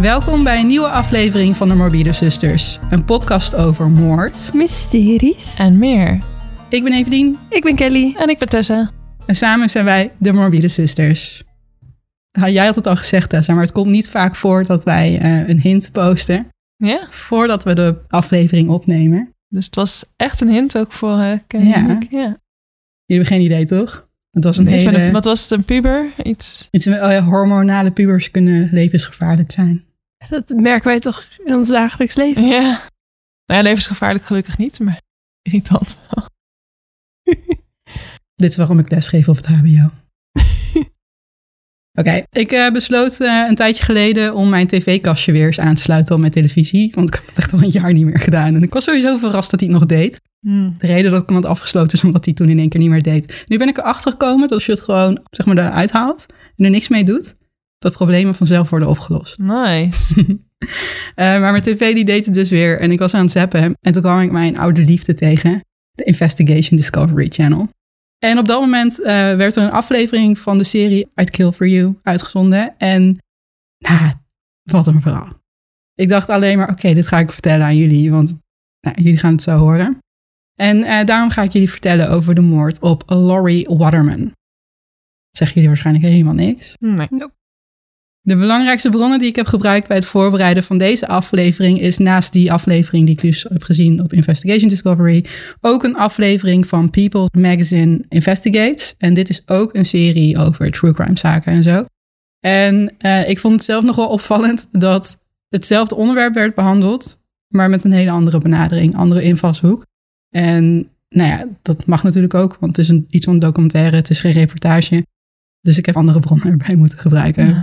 Welkom bij een nieuwe aflevering van de Morbide Zusters. Een podcast over moord. Mysteries. En meer. Ik ben Evelien Ik ben Kelly. En ik ben Tessa. en samen zijn wij de Morbide Zusters. Nou, jij had het al gezegd Tessa, maar het komt niet vaak voor dat wij eh, een hint posten Ja, voordat we de aflevering opnemen. dus het was echt een hint ook voor uh, Kenny Ja. en ik. Ja. Jullie hebben geen idee toch? Het was een hele... een- wat was het, een puber? Iets? Iets oh ja, hormonale pubers kunnen levensgevaarlijk zijn. Dat merken wij toch in ons dagelijks leven. Ja. Nou ja, levensgevaarlijk gelukkig niet, maar irritant wel. Dit is waarom ik lesgeef op het HBO. Oké, ik eh, besloot eh, een tijdje geleden om mijn tv-kastje weer eens aan te sluiten op mijn televisie. Want ik had het echt al een jaar niet meer gedaan. En ik was sowieso verrast dat hij het nog deed. Hmm. De reden dat ik hem had afgesloten is omdat hij toen in één keer niet meer deed. Nu ben ik erachter gekomen dat als je het gewoon zeg maar, eruit haalt en er niks mee doet, dat problemen vanzelf worden opgelost. Nice. Eh, maar mijn tv die deed het dus weer. En ik was aan het zappen. En toen kwam ik mijn oude liefde tegen. De Investigation Discovery Channel. En op dat moment eh, werd er een aflevering van de serie I'd Kill For You uitgezonden. En nou, wat een verhaal. Ik dacht alleen maar, oké, dit ga ik vertellen aan jullie. Want nou, jullie gaan het zo horen. En eh, daarom ga ik jullie vertellen over de moord op Laurie Waterman. Dat zeggen jullie waarschijnlijk helemaal niks. Nee. De belangrijkste bronnen die ik heb gebruikt bij het voorbereiden van deze aflevering is naast die aflevering die ik dus heb gezien op Investigation Discovery ook een aflevering van People Magazine Investigates. En dit is ook een serie over true crime zaken en zo. En eh, ik vond het zelf nogal opvallend dat hetzelfde onderwerp werd behandeld, maar met een hele andere benadering, andere invalshoek. En nou ja, dat mag natuurlijk ook, want het is een, iets van een documentaire, het is geen reportage. Dus ik heb andere bronnen erbij moeten gebruiken.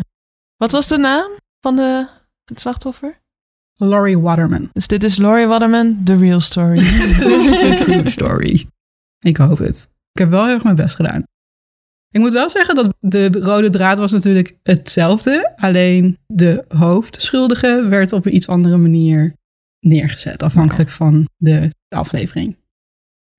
Wat was de naam van de, het slachtoffer? Laurie Waterman. Dus dit is Laurie Waterman, The Real Story. The true story. Ik hoop het. Ik heb wel heel erg mijn best gedaan. Ik moet wel zeggen dat de rode draad was natuurlijk hetzelfde. Alleen de hoofdschuldige werd op een iets andere manier neergezet. Afhankelijk van de aflevering.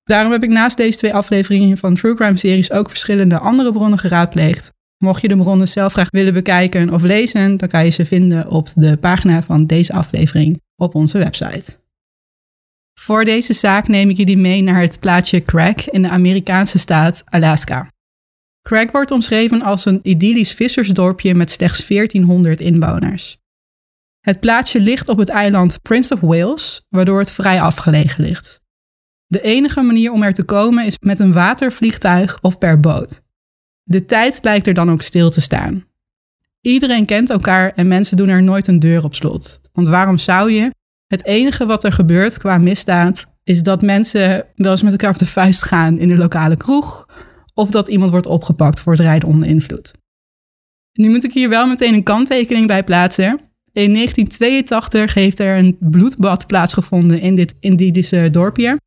Daarom heb ik naast deze twee afleveringen van True Crime series ook verschillende andere bronnen geraadpleegd. Mocht je de bronnen zelf graag willen bekijken of lezen, dan kan je ze vinden op de pagina van deze aflevering op onze website. Voor deze zaak neem ik jullie mee naar het plaatsje Craig in de Amerikaanse staat Alaska. Craig wordt omschreven als een idyllisch vissersdorpje met slechts 1400 inwoners. Het plaatsje ligt op het eiland Prince of Wales, waardoor het vrij afgelegen ligt. De enige manier om er te komen is met een watervliegtuig of per boot. De tijd lijkt er dan ook stil te staan. Iedereen kent elkaar en mensen doen er nooit een deur op slot. Want waarom zou je? Het enige wat er gebeurt qua misdaad is dat mensen wel eens met elkaar op de vuist gaan in de lokale kroeg. Of dat iemand wordt opgepakt voor het rijden onder invloed. Nu moet ik hier wel meteen een kanttekening bij plaatsen. In 1982 heeft er een bloedbad plaatsgevonden in dit Indische dorpje.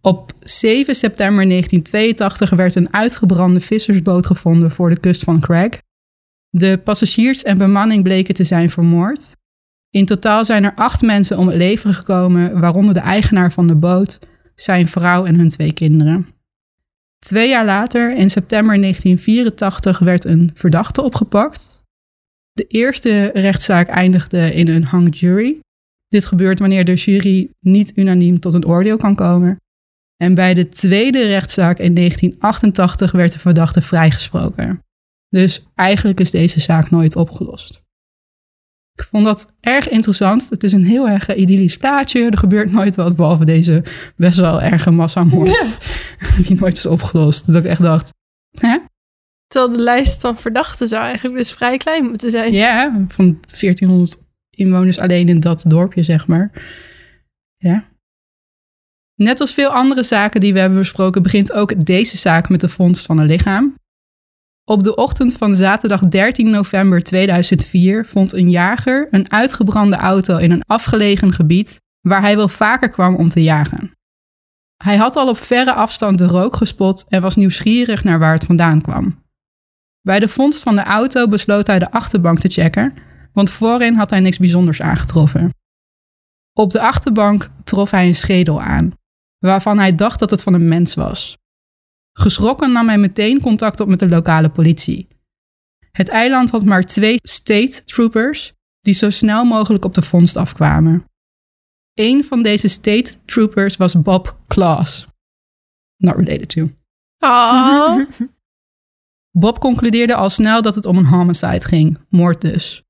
Op 7 september 1982 werd een uitgebrande vissersboot gevonden voor de kust van Craig. De passagiers en bemanning bleken te zijn vermoord. In totaal zijn er acht mensen om het leven gekomen, waaronder de eigenaar van de boot, zijn vrouw en hun twee kinderen. Twee jaar later, in september 1984, werd een verdachte opgepakt. De eerste rechtszaak eindigde in een hung jury. Dit gebeurt wanneer de jury niet unaniem tot een oordeel kan komen. En bij de tweede rechtszaak in 1988 werd de verdachte vrijgesproken. Dus eigenlijk is deze zaak nooit opgelost. Ik vond dat erg interessant. Het is een heel erg idyllisch plaatje. Er gebeurt nooit wat, behalve deze best wel erge massamoord. Die nooit is opgelost. Dat ik echt dacht, hè? Terwijl de lijst van verdachten zou eigenlijk dus vrij klein moeten zijn. Ja, van 1400 inwoners alleen in dat dorpje, zeg maar. Ja. Net als veel andere zaken die we hebben besproken, begint ook deze zaak met de vondst van een lichaam. Op de ochtend van zaterdag 13 november 2004 vond een jager een uitgebrande auto in een afgelegen gebied waar hij wel vaker kwam om te jagen. Hij had al op verre afstand de rook gespot en was nieuwsgierig naar waar het vandaan kwam. Bij de vondst van de auto besloot hij de achterbank te checken, want voorin had hij niks bijzonders aangetroffen. Op de achterbank trof hij een schedel aan, waarvan hij dacht dat het van een mens was. Geschrokken nam hij meteen contact op met de lokale politie. Het eiland had maar twee state troopers, die zo snel mogelijk op de vondst afkwamen. Een van deze state troopers was Bob Claus. Not related to. Oh. Bob concludeerde al snel dat het om een homicide ging, moord dus.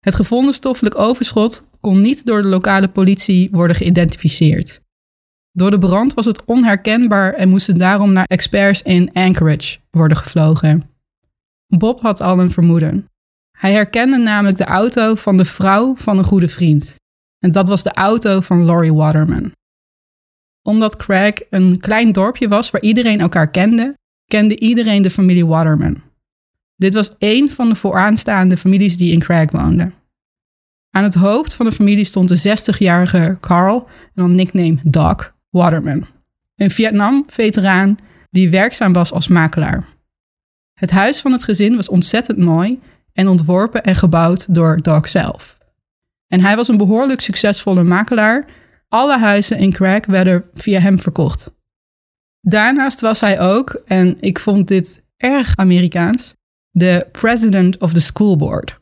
Het gevonden stoffelijk overschot kon niet door de lokale politie worden geïdentificeerd. Door de brand was het onherkenbaar en moesten daarom naar experts in Anchorage worden gevlogen. Bob had al een vermoeden. Hij herkende namelijk de auto van de vrouw van een goede vriend. En dat was de auto van Laurie Waterman. Omdat Craig een klein dorpje was waar iedereen elkaar kende, kende iedereen de familie Waterman. Dit was één van de vooraanstaande families die in Craig woonden. Aan het hoofd van de familie stond de 60-jarige Carl, en dan nickname Doc Waterman. Een Vietnam-veteraan die werkzaam was als makelaar. Het huis van het gezin was ontzettend mooi en ontworpen en gebouwd door Doc zelf. En hij was een behoorlijk succesvolle makelaar. Alle huizen in Craig werden via hem verkocht. Daarnaast was hij ook, en ik vond dit erg Amerikaans, de president of the school board.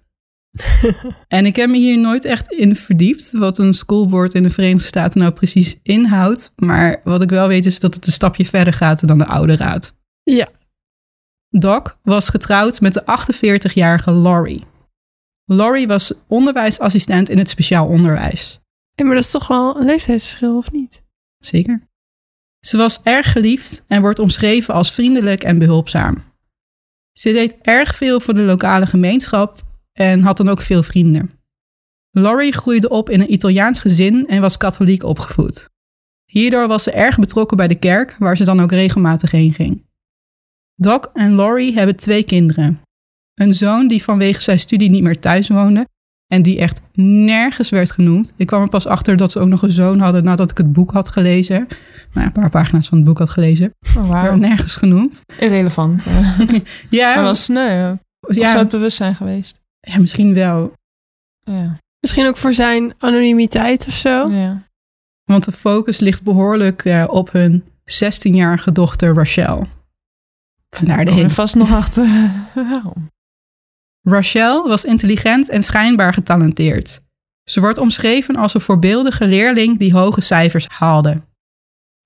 en ik heb me hier nooit echt in verdiept wat een school board in de Verenigde Staten nou precies inhoudt. Maar wat ik wel weet is dat het een stapje verder gaat dan de oude raad. Ja. Doc was getrouwd met de 48-jarige Laurie. Laurie was onderwijsassistent in het speciaal onderwijs. Ja, maar dat is toch wel een leeftijdsverschil, of niet? Zeker. Ze was erg geliefd en wordt omschreven als vriendelijk en behulpzaam. Ze deed erg veel voor de lokale gemeenschap en had dan ook veel vrienden. Laurie groeide op in een Italiaans gezin en was katholiek opgevoed. Hierdoor was ze erg betrokken bij de kerk, waar ze dan ook regelmatig heen ging. Doc en Laurie hebben twee kinderen. Een zoon die vanwege zijn studie niet meer thuis woonde en die echt nergens werd genoemd. Ik kwam er pas achter dat ze ook nog een zoon hadden nadat ik het boek had gelezen. Nou, een paar pagina's van het boek had gelezen. Oh, nergens genoemd. Irrelevant. Ja, Maar wel sneu. Of zou het bewustzijn geweest? Ja, misschien wel. Ja. Misschien ook voor zijn anonimiteit of zo. ja. Want de focus ligt behoorlijk eh, op hun 16-jarige dochter Rachel. Vandaar de hint. vast nog achter. Rachel was intelligent en schijnbaar getalenteerd. Ze wordt omschreven als een voorbeeldige leerling die hoge cijfers haalde.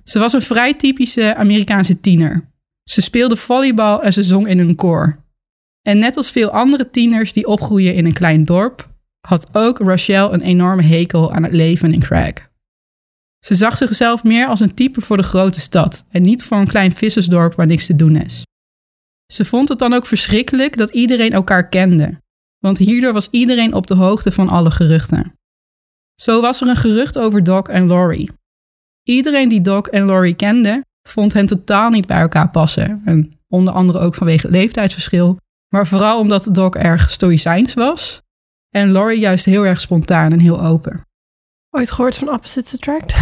Ze was een vrij typische Amerikaanse tiener. Ze speelde volleybal en ze zong in een koor. En net als veel andere tieners die opgroeien in een klein dorp, had ook Rachel een enorme hekel aan het leven in Craig. Ze zag zichzelf meer als een type voor de grote stad en niet voor een klein vissersdorp waar niks te doen is. Ze vond het dan ook verschrikkelijk dat iedereen elkaar kende, want hierdoor was iedereen op de hoogte van alle geruchten. Zo was er een gerucht over Doc en Laurie. Iedereen die Doc en Laurie kende, vond hen totaal niet bij elkaar passen. En onder andere ook vanwege het leeftijdsverschil, maar vooral omdat Doc erg stoïcijns was en Laurie juist heel erg spontaan en heel open. Ooit gehoord van Opposites Attract?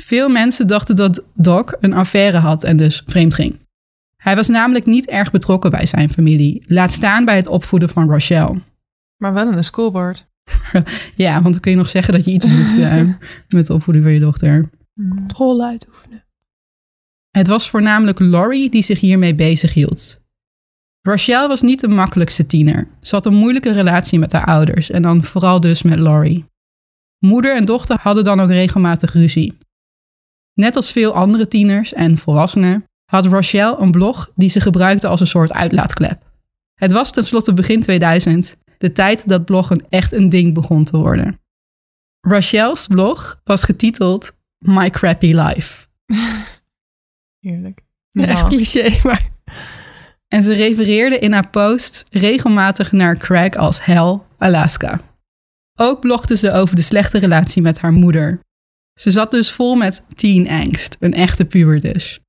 Veel mensen dachten dat Doc een affaire had en dus vreemd ging. Hij was namelijk niet erg betrokken bij zijn familie, laat staan bij het opvoeden van Rachel. Maar wel in een schoolboard. Ja, want dan kun je nog zeggen dat je iets doet eh, met de opvoeding van je dochter. Controle uitoefenen. Het was voornamelijk Laurie die zich hiermee bezighield. Rachel was niet de makkelijkste tiener. Ze had een moeilijke relatie met haar ouders en dan vooral dus met Laurie. Moeder en dochter hadden dan ook regelmatig ruzie. Net als veel andere tieners en volwassenen had Rachel een blog die ze gebruikte als een soort uitlaatklep. Het was tenslotte begin 2000, de tijd dat bloggen echt een ding begon te worden. Rachel's blog was getiteld My Crappy Life. Heerlijk. Ja, echt cliché, maar... En ze refereerde in haar posts regelmatig naar Craig als Hell, Alaska. Ook blogde ze over de slechte relatie met haar moeder. Ze zat dus vol met teen angst, een echte puber dus.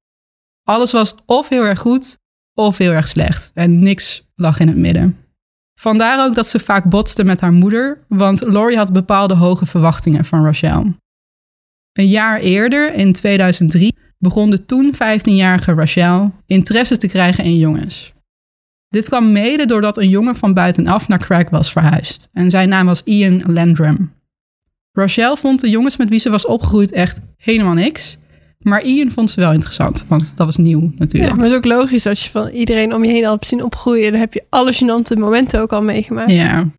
Alles was of heel erg goed of heel erg slecht en niks lag in het midden. Vandaar ook dat ze vaak botste met haar moeder, want Laurie had bepaalde hoge verwachtingen van Rachel. Een jaar eerder, in 2003, begon de toen 15-jarige Rachel interesse te krijgen in jongens. Dit kwam mede doordat een jongen van buitenaf naar Craig was verhuisd en zijn naam was Ian Landrum. Rachel vond de jongens met wie ze was opgegroeid echt helemaal niks, maar Ian vond ze wel interessant, want dat was nieuw Ja, natuurlijk. maar het is ook logisch als je van iedereen om je heen al hebt zien opgroeien. Dan heb je alle gênante momenten ook al meegemaakt. Ja.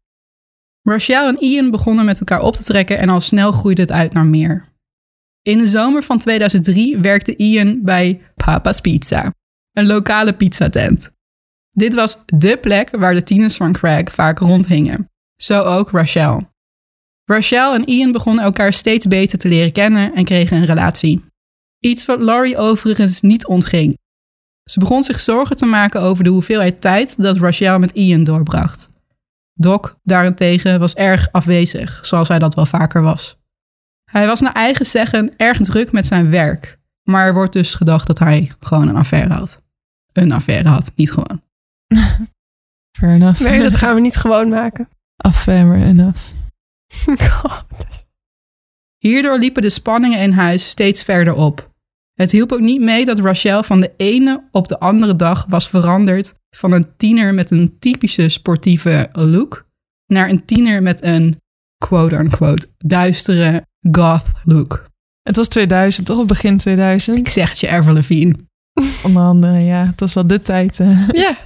Rachel en Ian begonnen met elkaar op te trekken en al snel groeide het uit naar meer. In de zomer van 2003 werkte Ian bij Papa's Pizza, een lokale pizzatent. Dit was dé plek waar de tieners van Craig vaak rondhingen. Zo ook Rachel. Rachel en Ian begonnen elkaar steeds beter te leren kennen en kregen een relatie. Iets wat Laurie overigens niet ontging. Ze begon zich zorgen te maken over de hoeveelheid tijd dat Rachel met Ian doorbracht. Doc daarentegen was erg afwezig, zoals hij dat wel vaker was. Hij was naar eigen zeggen erg druk met zijn werk, maar er wordt dus gedacht dat hij gewoon een affaire had. Een affaire had, niet gewoon. Fair enough. Nee, dat gaan we niet gewoon maken. Affair enough. God. Hierdoor liepen de spanningen in huis steeds verder op. Het hielp ook niet mee dat Rachel van de ene op de andere dag was veranderd van een tiener met een typische sportieve look naar een tiener met een quote-unquote duistere goth look. Het was 2000, toch? Of begin 2000? Ik zeg het je, Avril Lavigne. Onder andere, ja. Het was wel de tijd. eh. Ja.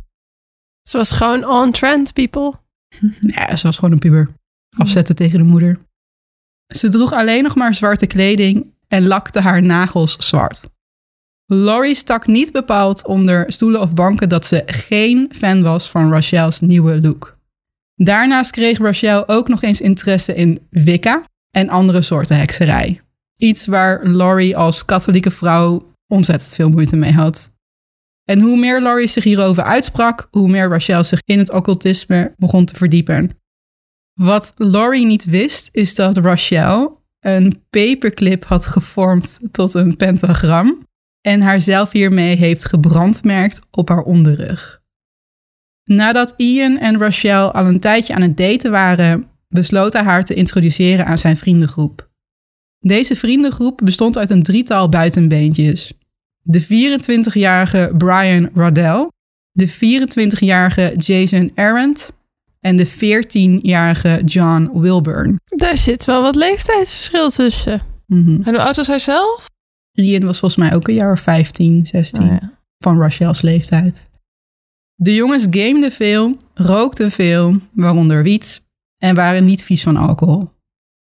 Ze was gewoon on trend, people. Ja, ze was gewoon een puber. Afzetten tegen de moeder. Ze droeg alleen nog maar zwarte kleding en lakte haar nagels zwart. Laurie stak niet bepaald onder stoelen of banken dat ze geen fan was van Rachel's nieuwe look. Daarnaast kreeg Rachel ook nog eens interesse in Wicca en andere soorten hekserij. Iets waar Laurie als katholieke vrouw ontzettend veel moeite mee had. En hoe meer Laurie zich hierover uitsprak, hoe meer Rachel zich in het occultisme begon te verdiepen. Wat Laurie niet wist, is dat Rachel een paperclip had gevormd tot een pentagram en haarzelf hiermee heeft gebrandmerkt op haar onderrug. Nadat Ian en Rachel al een tijdje aan het daten waren, besloot hij haar te introduceren aan zijn vriendengroep. Deze vriendengroep bestond uit een drietal buitenbeentjes. De 24-jarige Brian Radell, de 24-jarige Jason Arendt en de 14-jarige John Wilburn. Daar zit wel wat leeftijdsverschil tussen. Mhm. En hoe oud was hij zelf? Ian was volgens mij ook een jaar of 15, 16 Oh, ja. van Rachel's leeftijd. De jongens gameden veel, rookten veel, waaronder wiet, en waren niet vies van alcohol.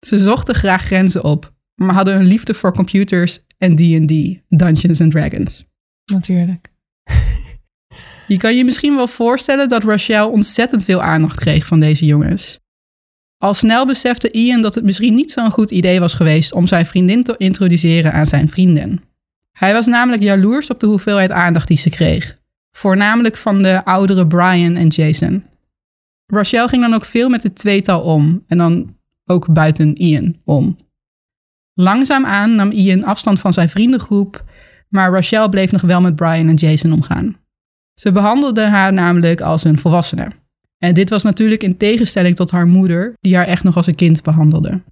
Ze zochten graag grenzen op, maar hadden een liefde voor computers en D&D, Dungeons and Dragons. Natuurlijk. Je kan je misschien wel voorstellen dat Rachel ontzettend veel aandacht kreeg van deze jongens. Al snel besefte Ian dat het misschien niet zo'n goed idee was geweest om zijn vriendin te introduceren aan zijn vrienden. Hij was namelijk jaloers op de hoeveelheid aandacht die ze kreeg, voornamelijk van de oudere Brian en Jason. Rachel ging dan ook veel met het tweetal om en dan ook buiten Ian om. Langzaamaan nam Ian afstand van zijn vriendengroep, maar Rachel bleef nog wel met Brian en Jason omgaan. Ze behandelde haar namelijk als een volwassene. En dit was natuurlijk in tegenstelling tot haar moeder, die haar echt nog als een kind behandelde.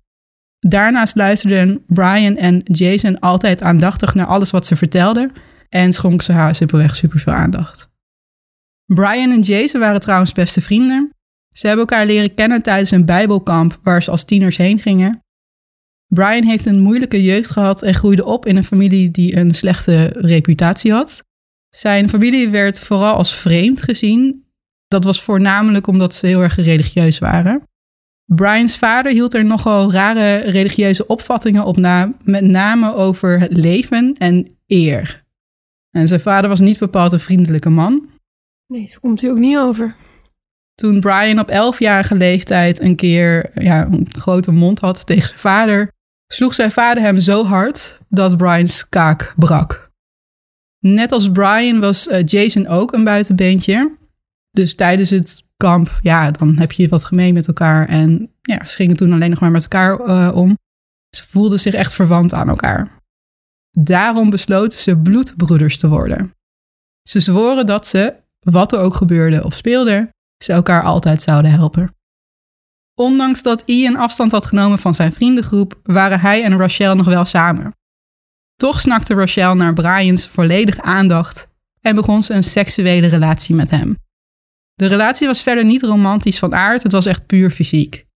Daarnaast luisterden Brian en Jason altijd aandachtig naar alles wat ze vertelde en schonk ze haar simpelweg superveel aandacht. Brian en Jason waren trouwens beste vrienden. Ze hebben elkaar leren kennen tijdens een bijbelkamp waar ze als tieners heen gingen. Brian heeft een moeilijke jeugd gehad en groeide op in een familie die een slechte reputatie had. Zijn familie werd vooral als vreemd gezien. Dat was voornamelijk omdat ze heel erg religieus waren. Brian's vader hield er nogal rare religieuze opvattingen op na, met name over het leven en eer. En zijn vader was niet bepaald een vriendelijke man. Nee, zo komt hij ook niet over. Toen Brian op 11-jarige leeftijd een keer ja, een grote mond had tegen zijn vader, sloeg zijn vader hem zo hard dat Brian's kaak brak. Net als Brian was eh, Jason ook een buitenbeentje. Dus tijdens het kamp, ja, dan heb je wat gemeen met elkaar. En ja, ze gingen toen alleen nog maar met elkaar eh, om. Ze voelden zich echt verwant aan elkaar. Daarom besloten ze bloedbroeders te worden. Ze zworen dat ze, wat er ook gebeurde of speelde, ze elkaar altijd zouden helpen. Ondanks dat Ian afstand had genomen van zijn vriendengroep, waren hij en Rachel nog wel samen. Toch snakte Rachel naar Brian's volledige aandacht en begon ze een seksuele relatie met hem. De relatie was verder niet romantisch van aard, het was echt puur fysiek.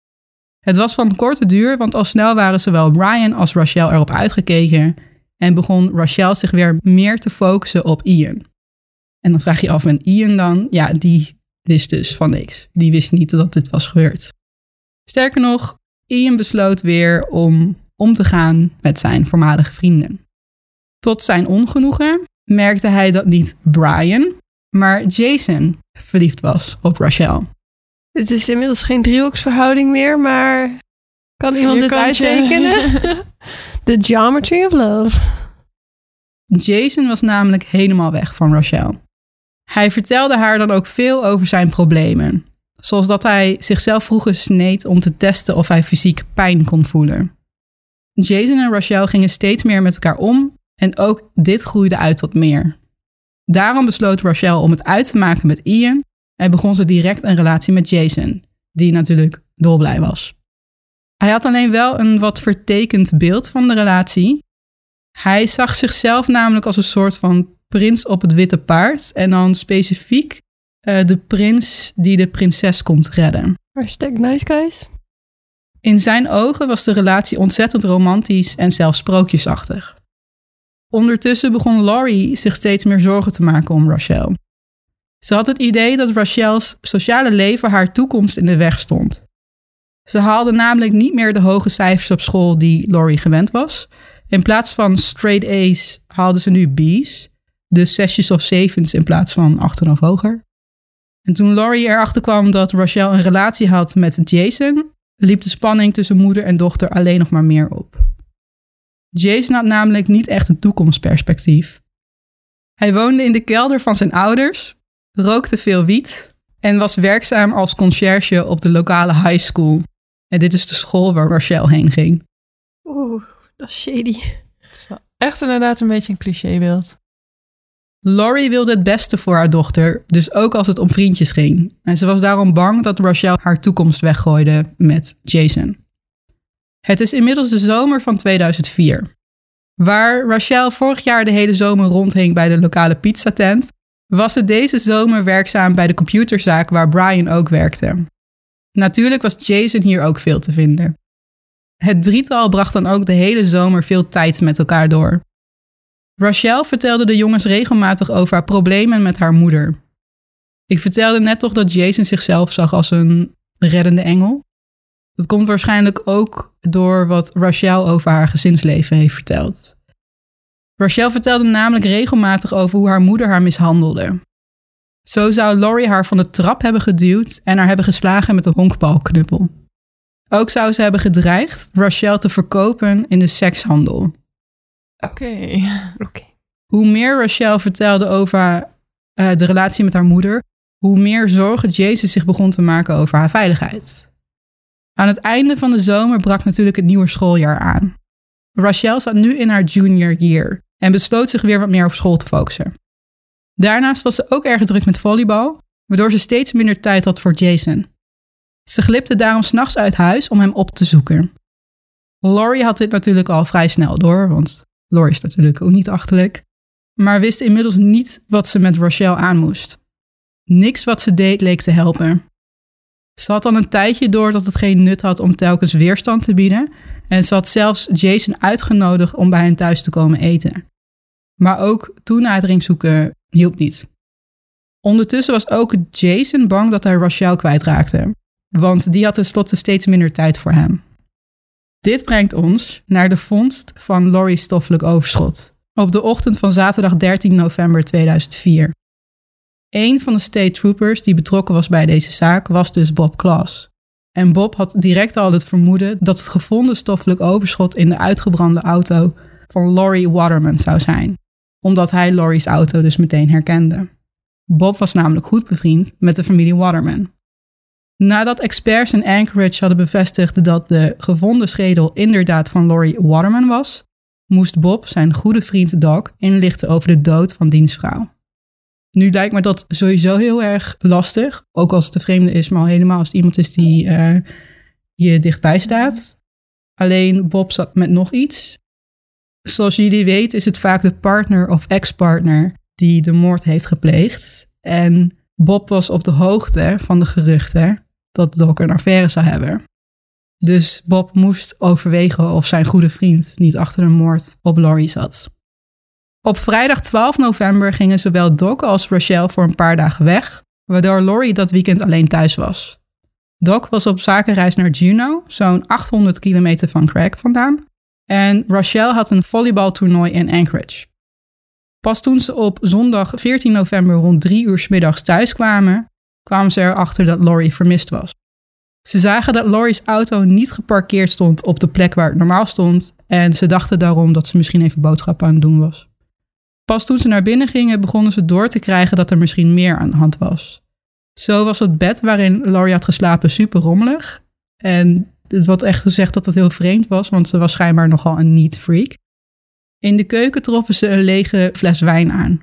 Het was van korte duur, want al snel waren zowel Brian als Rachel erop uitgekeken en begon Rachel zich weer meer te focussen op Ian. En dan vraag je af, en Ian dan? Ja, die wist dus van niks. Die wist niet dat dit was gebeurd. Sterker nog, Ian besloot weer om om te gaan met zijn voormalige vrienden. Tot zijn ongenoegen merkte hij dat niet Brian, maar Jason verliefd was op Rachel. Het is inmiddels geen driehoeksverhouding meer, maar kan iemand dit uittekenen? The Geometry of Love. Jason was namelijk helemaal weg van Rachel. Hij vertelde haar dan ook veel over zijn problemen, zoals dat hij zichzelf vroeger sneed om te testen of hij fysiek pijn kon voelen. Jason en Rachel gingen steeds meer met elkaar om en ook dit groeide uit tot meer. Daarom besloot Rachel om het uit te maken met Ian en begon ze direct een relatie met Jason, die natuurlijk dolblij was. Hij had alleen wel een wat vertekend beeld van de relatie. Hij zag zichzelf namelijk als een soort van prins op het witte paard en dan specifiek eh, de prins die de prinses komt redden. Hashtag nice guys. In zijn ogen was de relatie ontzettend romantisch en zelfs sprookjesachtig. Ondertussen begon Laurie zich steeds meer zorgen te maken om Rachel. Ze had het idee dat Rachel's sociale leven haar toekomst in de weg stond. Ze haalde namelijk niet meer de hoge cijfers op school die Laurie gewend was. In plaats van straight A's haalde ze nu B's, dus zesjes of zevens in plaats van achten of hoger. En toen Laurie erachter kwam dat Rachel een relatie had met Jason, liep de spanning tussen moeder en dochter alleen nog maar meer op. Jason had namelijk niet echt een toekomstperspectief. Hij woonde in de kelder van zijn ouders, rookte veel wiet en was werkzaam als conciërge op de lokale high school. En dit is de school waar Rachel heen ging. Oeh, dat is shady. Het is wel echt inderdaad een beetje een clichébeeld. Laurie wilde het beste voor haar dochter, dus ook als het om vriendjes ging. En ze was daarom bang dat Rachel haar toekomst weggooide met Jason. Het is inmiddels de zomer van 2004. Waar Rachel vorig jaar de hele zomer rondhing bij de lokale pizzatent, was ze deze zomer werkzaam bij de computerzaak waar Brian ook werkte. Natuurlijk was Jason hier ook veel te vinden. Het drietal bracht dan ook de hele zomer veel tijd met elkaar door. Rachel vertelde de jongens regelmatig over haar problemen met haar moeder. Ik vertelde net toch dat Jason zichzelf zag als een reddende engel. Dat komt waarschijnlijk ook door wat Rachel over haar gezinsleven heeft verteld. Rachel vertelde namelijk regelmatig over hoe haar moeder haar mishandelde. Zo zou Laurie haar van de trap hebben geduwd en haar hebben geslagen met een honkbalknuppel. Ook zou ze hebben gedreigd Rachel te verkopen in de sekshandel. Oké. Oké. Hoe meer Rachel vertelde over eh, de relatie met haar moeder, hoe meer zorgen Jason zich begon te maken over haar veiligheid. Aan het einde van de zomer brak natuurlijk het nieuwe schooljaar aan. Rachel zat nu in haar junior year en besloot zich weer wat meer op school te focussen. Daarnaast was ze ook erg druk met volleybal, waardoor ze steeds minder tijd had voor Jason. Ze glipte daarom s'nachts uit huis om hem op te zoeken. Laurie had dit natuurlijk al vrij snel door, want Laurie is natuurlijk ook niet achterlijk, maar wist inmiddels niet wat ze met Rachel aan moest. Niks wat ze deed leek te helpen. Ze had al een tijdje door dat het geen nut had om telkens weerstand te bieden en ze had zelfs Jason uitgenodigd om bij hen thuis te komen eten. Maar ook toenadering zoeken hielp niet. Ondertussen was ook Jason bang dat hij Rachel kwijtraakte, want die had tenslotte steeds minder tijd voor hem. Dit brengt ons naar de vondst van Laurie's stoffelijk overschot op de ochtend van zaterdag 13 november 2004. Een van de state troopers die betrokken was bij deze zaak was dus Bob Klaas. En Bob had direct al het vermoeden dat het gevonden stoffelijk overschot in de uitgebrande auto van Laurie Waterman zou zijn, omdat hij Laurie's auto dus meteen herkende. Bob was namelijk goed bevriend met de familie Waterman. Nadat experts in Anchorage hadden bevestigd dat de gevonden schedel inderdaad van Laurie Waterman was, moest Bob zijn goede vriend Doc inlichten over de dood van diens vrouw. Nu lijkt me dat sowieso heel erg lastig, ook als het de vreemde is, maar al helemaal als het iemand is die eh, je dichtbij staat. Alleen Bob zat met nog iets. Zoals jullie weten is het vaak de partner of ex-partner die de moord heeft gepleegd. En Bob was op de hoogte van de geruchten dat Doc een affaire zou hebben. Dus Bob moest overwegen of zijn goede vriend niet achter de moord op Laurie zat. Op vrijdag 12 november gingen zowel Doc als Rachel voor een paar dagen weg, waardoor Laurie dat weekend alleen thuis was. Doc was op zakenreis naar Juneau, zo'n 800 kilometer van Craig vandaan. En Rachel had een volleybaltoernooi in Anchorage. Pas toen ze op zondag 14 november rond drie uur 's middags thuis kwamen, kwamen ze erachter dat Laurie vermist was. Ze zagen dat Laurie's auto niet geparkeerd stond op de plek waar het normaal stond en ze dachten daarom dat ze misschien even boodschappen aan het doen was. Pas toen ze naar binnen gingen, begonnen ze door te krijgen dat er misschien meer aan de hand was. Zo was het bed waarin Laurie had geslapen super rommelig. En het wordt echt gezegd dat dat heel vreemd was, want ze was schijnbaar nogal een neat freak. In de keuken troffen ze een lege fles wijn aan.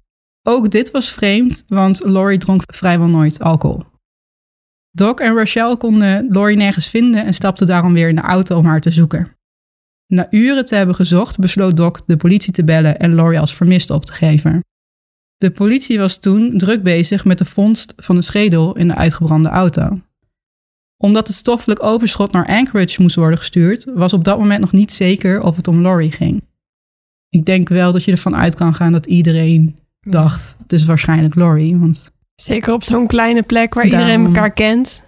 Ook dit was vreemd, want Laurie dronk vrijwel nooit alcohol. Doc en Rachel konden Laurie nergens vinden en stapten daarom weer in de auto om haar te zoeken. Na uren te hebben gezocht, besloot Doc de politie te bellen en Laurie als vermist op te geven. De politie was toen druk bezig met de vondst van de schedel in de uitgebrande auto. Omdat het stoffelijk overschot naar Anchorage moest worden gestuurd, was op dat moment nog niet zeker of het om Laurie ging. Ik denk wel dat je ervan uit kan gaan dat iedereen dacht, het is waarschijnlijk Laurie, want Zeker op zo'n kleine plek waar iedereen elkaar kent.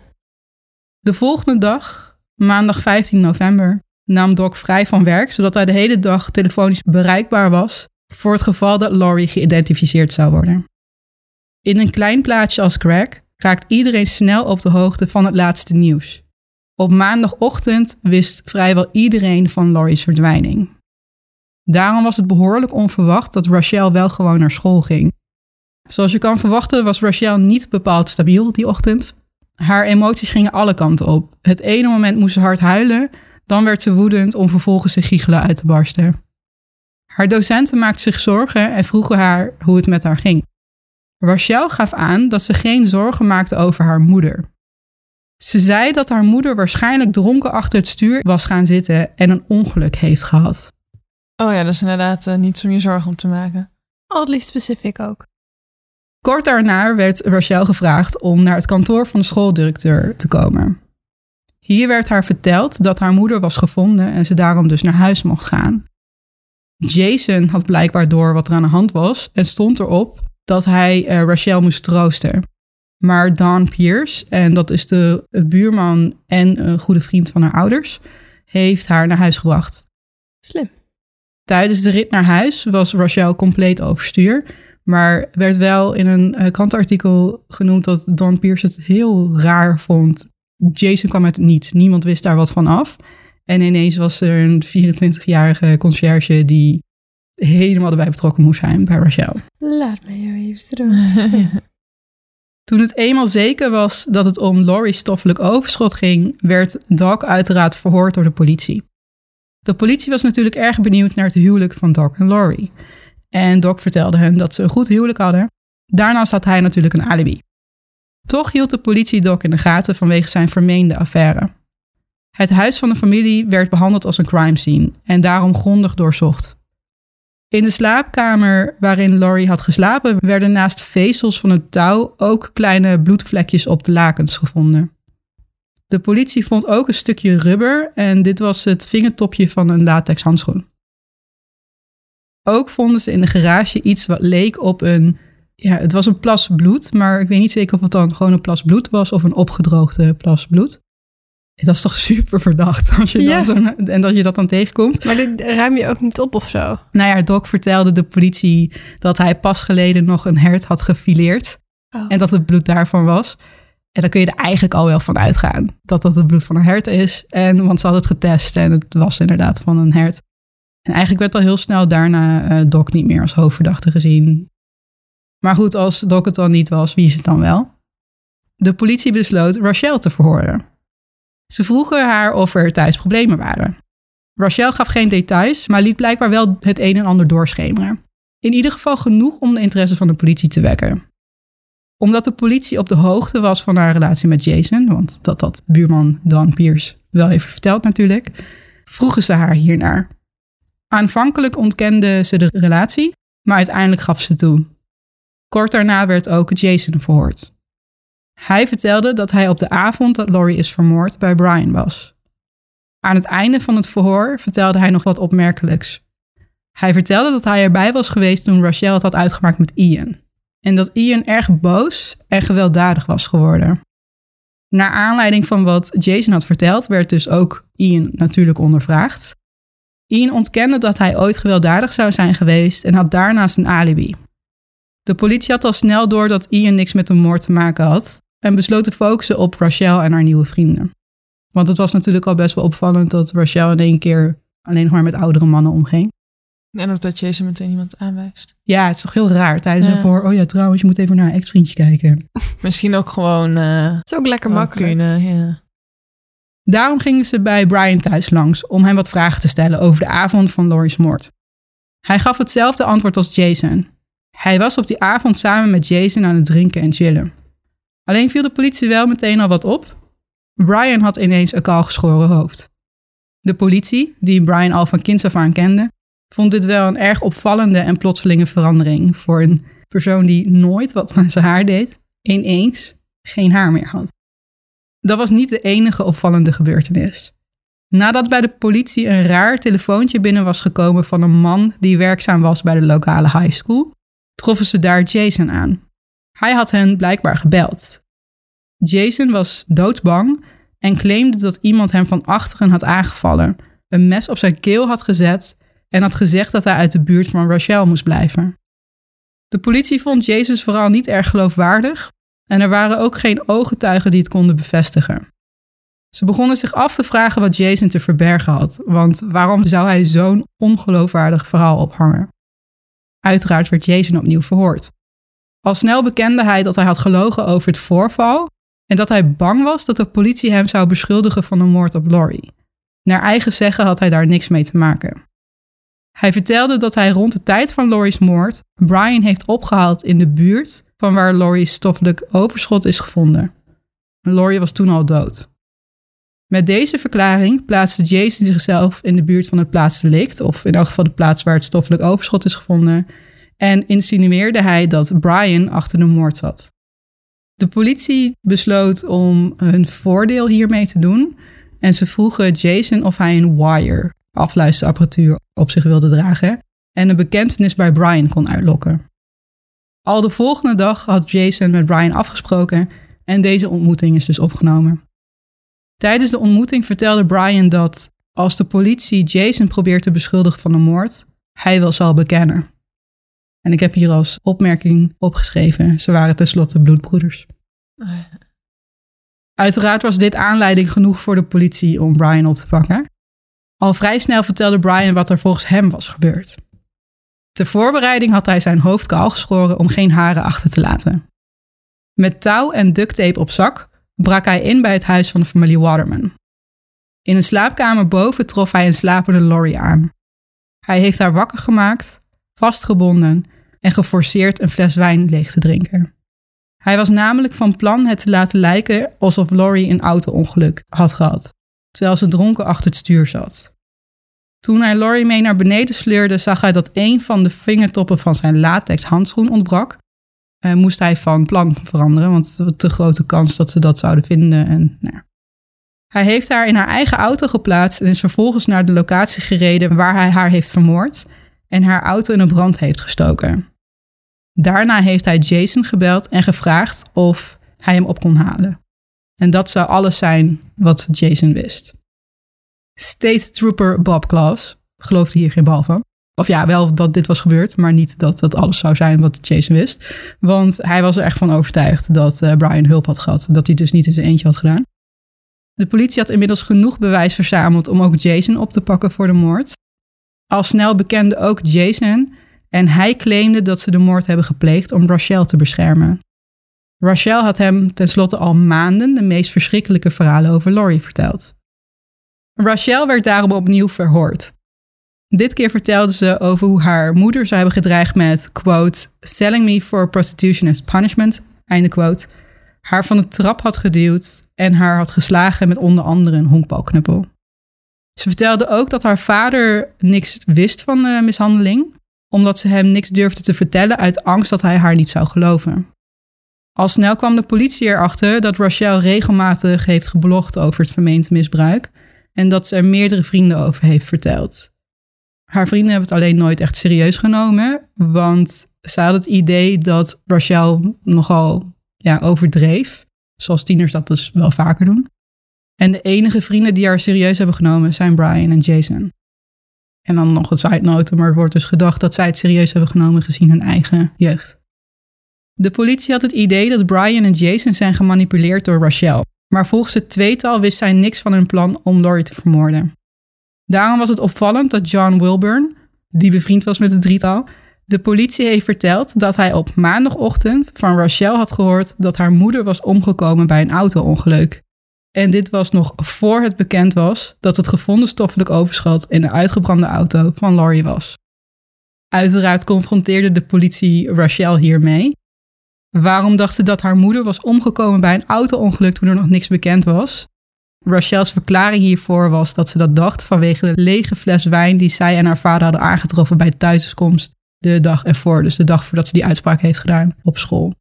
De volgende dag, maandag 15 november, nam Doc vrij van werk, zodat hij de hele dag telefonisch bereikbaar was voor het geval dat Laurie geïdentificeerd zou worden. In een klein plaatsje als Craig raakt iedereen snel op de hoogte van het laatste nieuws. Op maandagochtend wist vrijwel iedereen van Laurie's verdwijning. Daarom was het behoorlijk onverwacht dat Rachel wel gewoon naar school ging. Zoals je kan verwachten was Rachel niet bepaald stabiel die ochtend. Haar emoties gingen alle kanten op. Het ene moment moest ze hard huilen, dan werd ze woedend om vervolgens te giechelen uit te barsten. Haar docenten maakten zich zorgen en vroegen haar hoe het met haar ging. Rachel gaf aan dat ze geen zorgen maakte over haar moeder. Ze zei dat haar moeder waarschijnlijk dronken achter het stuur was gaan zitten en een ongeluk heeft gehad. Oh ja, dat is inderdaad eh, niets om je zorgen om te maken. Oddly specific ook. Kort daarna werd Rachel gevraagd om naar het kantoor van de schooldirecteur te komen. Hier werd haar verteld dat haar moeder was gevonden en ze daarom dus naar huis mocht gaan. Jason had blijkbaar door wat er aan de hand was en stond erop dat hij eh, Rachel moest troosten. Maar Dawn Pierce, en dat is de buurman en een goede vriend van haar ouders, heeft haar naar huis gebracht. Slim. Tijdens de rit naar huis was Rachel compleet overstuur. Maar werd wel in een eh, krantenartikel genoemd dat Dawn Pierce het heel raar vond. Jason kwam uit het niets. Niemand wist daar wat van af. En ineens was er een 24-jarige conciërge die helemaal erbij betrokken moest zijn bij Rachel. Laat me jou even troosten. Toen het eenmaal zeker was dat het om Laurie's stoffelijk overschot ging, werd Doc uiteraard verhoord door de politie. De politie was natuurlijk erg benieuwd naar het huwelijk van Doc en Laurie. En Doc vertelde hen dat ze een goed huwelijk hadden. Daarnaast had hij natuurlijk een alibi. Toch hield de politie Doc in de gaten vanwege zijn vermeende affaire. Het huis van de familie werd behandeld als een crime scene en daarom grondig doorzocht. In de slaapkamer waarin Laurie had geslapen werden naast vezels van het touw ook kleine bloedvlekjes op de lakens gevonden. De politie vond ook een stukje rubber en dit was het vingertopje van een latex handschoen. Ook vonden ze in de garage iets wat leek op een. Ja, het was een plas bloed, maar ik weet niet zeker of het dan gewoon een plas bloed was of een opgedroogde plas bloed. Dat is toch super verdacht als je Ja. dan zo, en dat je dat dan tegenkomt. Maar dit ruim je ook niet op of zo. Nou ja, Doc vertelde de politie dat hij pas geleden nog een hert had gefileerd Oh. en dat het bloed daarvan was. En dan kun je er eigenlijk al wel van uitgaan dat dat het bloed van een hert is. En, want ze hadden het getest en het was inderdaad van een hert. En eigenlijk werd al heel snel daarna eh, Doc niet meer als hoofdverdachte gezien. Maar goed, als Doc het dan niet was, wie is het dan wel? De politie besloot Rachel te verhoren. Ze vroegen haar of er thuis problemen waren. Rachel gaf geen details, maar liet blijkbaar wel het een en ander doorschemeren. In ieder geval genoeg om de interesse van de politie te wekken. Omdat de politie op de hoogte was van haar relatie met Jason, want dat had buurman Don Pierce wel even verteld natuurlijk, vroegen ze haar hiernaar. Aanvankelijk ontkende ze de relatie, maar uiteindelijk gaf ze toe. Kort daarna werd ook Jason verhoord. Hij vertelde dat hij op de avond dat Laurie is vermoord bij Brian was. Aan het einde van het verhoor vertelde hij nog wat opmerkelijks. Hij vertelde dat hij erbij was geweest toen Rachel het had uitgemaakt met Ian. En dat Ian erg boos en gewelddadig was geworden. Naar aanleiding van wat Jason had verteld, werd dus ook Ian natuurlijk ondervraagd. Ian ontkende dat hij ooit gewelddadig zou zijn geweest en had daarnaast een alibi. De politie had al snel door dat Ian niks met de moord te maken had en besloot te focussen op Rachel en haar nieuwe vrienden. Want het was natuurlijk al best wel opvallend dat Rachel in één keer alleen nog maar met oudere mannen omging. En ook dat Jason meteen iemand aanwijst. Ja, het is toch heel raar tijdens Ja. een voor, oh ja, trouwens, je moet even naar haar ex-vriendje kijken. Misschien ook gewoon... eh is ook lekker makkelijk. kunnen, ja. Daarom gingen ze bij Brian thuis langs om hem wat vragen te stellen over de avond van Laurie's moord. Hij gaf hetzelfde antwoord als Jason. Hij was op die avond samen met Jason aan het drinken en chillen. Alleen viel de politie wel meteen al wat op. Brian had ineens een kaal geschoren hoofd. De politie, die Brian al van kinds af aan kende, vond dit wel een erg opvallende en plotselinge verandering voor een persoon die nooit wat met zijn haar deed, ineens geen haar meer had. Dat was niet de enige opvallende gebeurtenis. Nadat bij de politie een raar telefoontje binnen was gekomen van een man die werkzaam was bij de lokale high school, troffen ze daar Jason aan. Hij had hen blijkbaar gebeld. Jason was doodsbang en claimde dat iemand hem van achteren had aangevallen, een mes op zijn keel had gezet en had gezegd dat hij uit de buurt van Rachel moest blijven. De politie vond Jason vooral niet erg geloofwaardig en er waren ook geen ooggetuigen die het konden bevestigen. Ze begonnen zich af te vragen wat Jason te verbergen had, want waarom zou hij zo'n ongeloofwaardig verhaal ophangen? Uiteraard werd Jason opnieuw verhoord. Al snel bekende hij dat hij had gelogen over het voorval en dat hij bang was dat de politie hem zou beschuldigen van een moord op Laurie. Naar eigen zeggen had hij daar niks mee te maken. Hij vertelde dat hij rond de tijd van Laurie's moord Brian heeft opgehaald in de buurt van waar Laurie's stoffelijk overschot is gevonden. Laurie was toen al dood. Met deze verklaring plaatste Jason zichzelf in de buurt van het plaatsdelict, of in elk geval de plaats waar het stoffelijk overschot is gevonden, en insinueerde hij dat Brian achter de moord zat. De politie besloot om hun voordeel hiermee te doen en ze vroegen Jason of hij een wire, afluisterapparatuur, op zich wilde dragen en een bekentenis bij Brian kon uitlokken. Al de volgende dag had Jason met Brian afgesproken en deze ontmoeting is dus opgenomen. Tijdens de ontmoeting vertelde Brian dat als de politie Jason probeert te beschuldigen van een moord, hij wel zal bekennen. En ik heb hier als opmerking opgeschreven, ze waren tenslotte bloedbroeders. Uiteraard was dit aanleiding genoeg voor de politie om Brian op te pakken. Al vrij snel vertelde Brian wat er volgens hem was gebeurd. Ter voorbereiding had hij zijn hoofd kaal geschoren om geen haren achter te laten. Met touw en ducttape op zak brak hij in bij het huis van de familie Waterman. In een slaapkamer boven trof hij een slapende Laurie aan. Hij heeft haar wakker gemaakt, vastgebonden en geforceerd een fles wijn leeg te drinken. Hij was namelijk van plan het te laten lijken alsof Laurie een auto-ongeluk had gehad, terwijl ze dronken achter het stuur zat. Toen hij Laurie mee naar beneden sleurde, zag hij dat een van de vingertoppen van zijn latex handschoen ontbrak. Uh, moest hij van plan veranderen, want het was te grote kans dat ze dat zouden vinden. En, nou. Hij heeft haar in haar eigen auto geplaatst en is vervolgens naar de locatie gereden waar hij haar heeft vermoord en haar auto in een brand heeft gestoken. Daarna heeft hij Jason gebeld en gevraagd of hij hem op kon halen. En dat zou alles zijn wat Jason wist. State Trooper Bob Klaus geloofde hier geen bal van. Of ja, wel dat dit was gebeurd, maar niet dat dat alles zou zijn wat Jason wist. Want hij was er echt van overtuigd dat uh, Brian hulp had gehad. Dat hij dus niet in zijn eentje had gedaan. De politie had inmiddels genoeg bewijs verzameld om ook Jason op te pakken voor de moord. Al snel bekende ook Jason en hij claimde dat ze de moord hebben gepleegd om Rachel te beschermen. Rachel had hem tenslotte al maanden de meest verschrikkelijke verhalen over Laurie verteld. Rachel werd daarom opnieuw verhoord. Dit keer vertelde ze over hoe haar moeder zou hebben gedreigd met, quote, selling me for prostitution as punishment, einde quote, haar van de trap had geduwd en haar had geslagen met onder andere een honkbalknuppel. Ze vertelde ook dat haar vader niks wist van de mishandeling, omdat ze hem niks durfde te vertellen uit angst dat hij haar niet zou geloven. Al snel kwam de politie erachter dat Rachel regelmatig heeft geblogd over het vermeend misbruik en dat ze er meerdere vrienden over heeft verteld. Haar vrienden hebben het alleen nooit echt serieus genomen, want ze hadden het idee dat Rachel nogal ja, overdreef zoals tieners dat dus wel vaker doen. En de enige vrienden die haar serieus hebben genomen zijn Brian en Jason. En dan nog een side note, maar er wordt dus gedacht dat zij het serieus hebben genomen gezien hun eigen jeugd. De politie had het idee dat Brian en Jason zijn gemanipuleerd door Rachel, maar volgens het tweetal wist zij niks van hun plan om Laurie te vermoorden. Daarom was het opvallend dat John Wilburn, die bevriend was met het drietal, de politie heeft verteld dat hij op maandagochtend van Rachel had gehoord dat haar moeder was omgekomen bij een auto-ongeluk. En dit was nog voor het bekend was dat het gevonden stoffelijk overschot in de uitgebrande auto van Laurie was. Uiteraard confronteerde de politie Rachel hiermee. Waarom dacht ze dat haar moeder was omgekomen bij een auto-ongeluk toen er nog niks bekend was? Rachel's verklaring hiervoor was dat ze dat dacht vanwege de lege fles wijn die zij en haar vader hadden aangetroffen bij thuiskomst de dag ervoor, dus de dag voordat ze die uitspraak heeft gedaan op school.